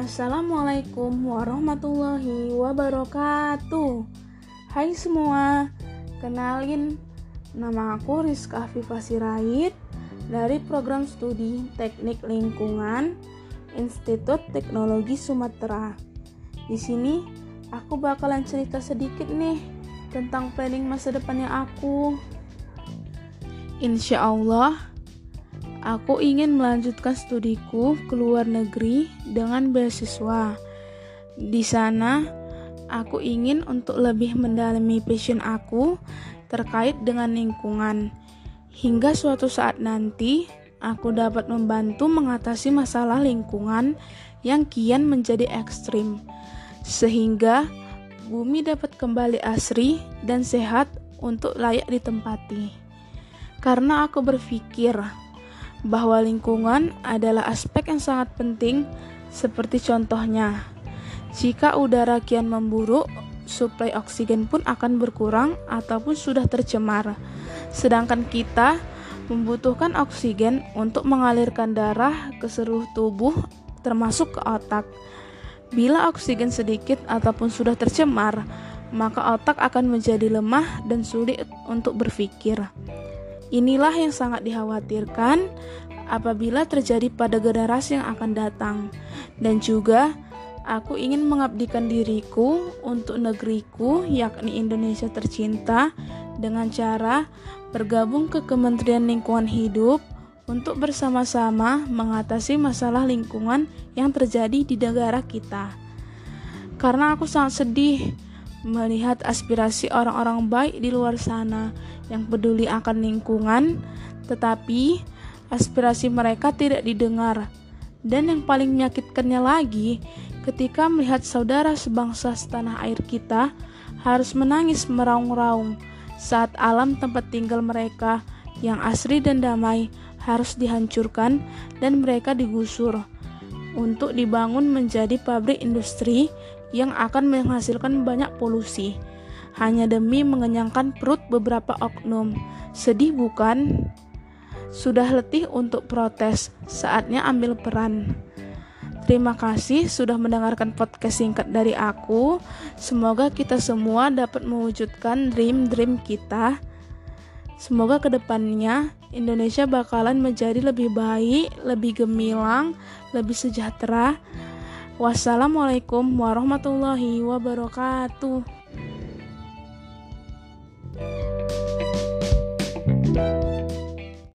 Assalamualaikum warahmatullahi wabarakatuh Hai semua, kenalin nama aku Rizka Afifah Sirait dari program studi Teknik Lingkungan Institut Teknologi Sumatera. Di sini aku bakalan cerita sedikit nih tentang planning masa depannya aku. Insya Allah, Aku ingin melanjutkan studiku ke luar negeri dengan beasiswa. Di sana, aku ingin untuk lebih mendalami passion aku terkait dengan lingkungan. Hingga suatu saat nanti, aku dapat membantu mengatasi masalah lingkungan yang kian menjadi ekstrim. Sehingga bumi dapat kembali asri dan sehat untuk layak ditempati. Karena aku berpikir bahwa lingkungan adalah aspek yang sangat penting, seperti contohnya, jika udara kian memburuk, suplai oksigen pun akan berkurang ataupun sudah tercemar. Sedangkan kita membutuhkan oksigen untuk mengalirkan darah ke seluruh tubuh, termasuk ke otak. Bila oksigen sedikit ataupun sudah tercemar, maka otak akan menjadi lemah dan sulit untuk berpikir. Inilah yang sangat dikhawatirkan apabila terjadi pada generasi yang akan datang. Dan juga aku ingin mengabdikan diriku untuk negeriku yakni Indonesia tercinta dengan cara bergabung ke Kementerian Lingkungan Hidup untuk bersama-sama mengatasi masalah lingkungan yang terjadi di negara kita. Karena aku sangat sedih melihat aspirasi orang-orang baik di luar sana yang peduli akan lingkungan, tetapi aspirasi mereka tidak didengar. Dan yang paling menyakitkannya lagi, ketika melihat saudara sebangsa setanah air kita harus menangis meraung-raung saat alam tempat tinggal mereka yang asri dan damai harus dihancurkan dan mereka digusur untuk dibangun menjadi pabrik industri yang akan menghasilkan banyak polusi hanya demi mengenyangkan perut beberapa oknum. Sedih bukan? Sudah letih untuk protes, saatnya ambil peran. Terima kasih sudah mendengarkan podcast singkat dari aku. Semoga kita semua dapat mewujudkan dream-dream kita. Semoga ke depannya Indonesia bakalan menjadi lebih baik, lebih gemilang, lebih sejahtera. Wassalamualaikum warahmatullahi wabarakatuh.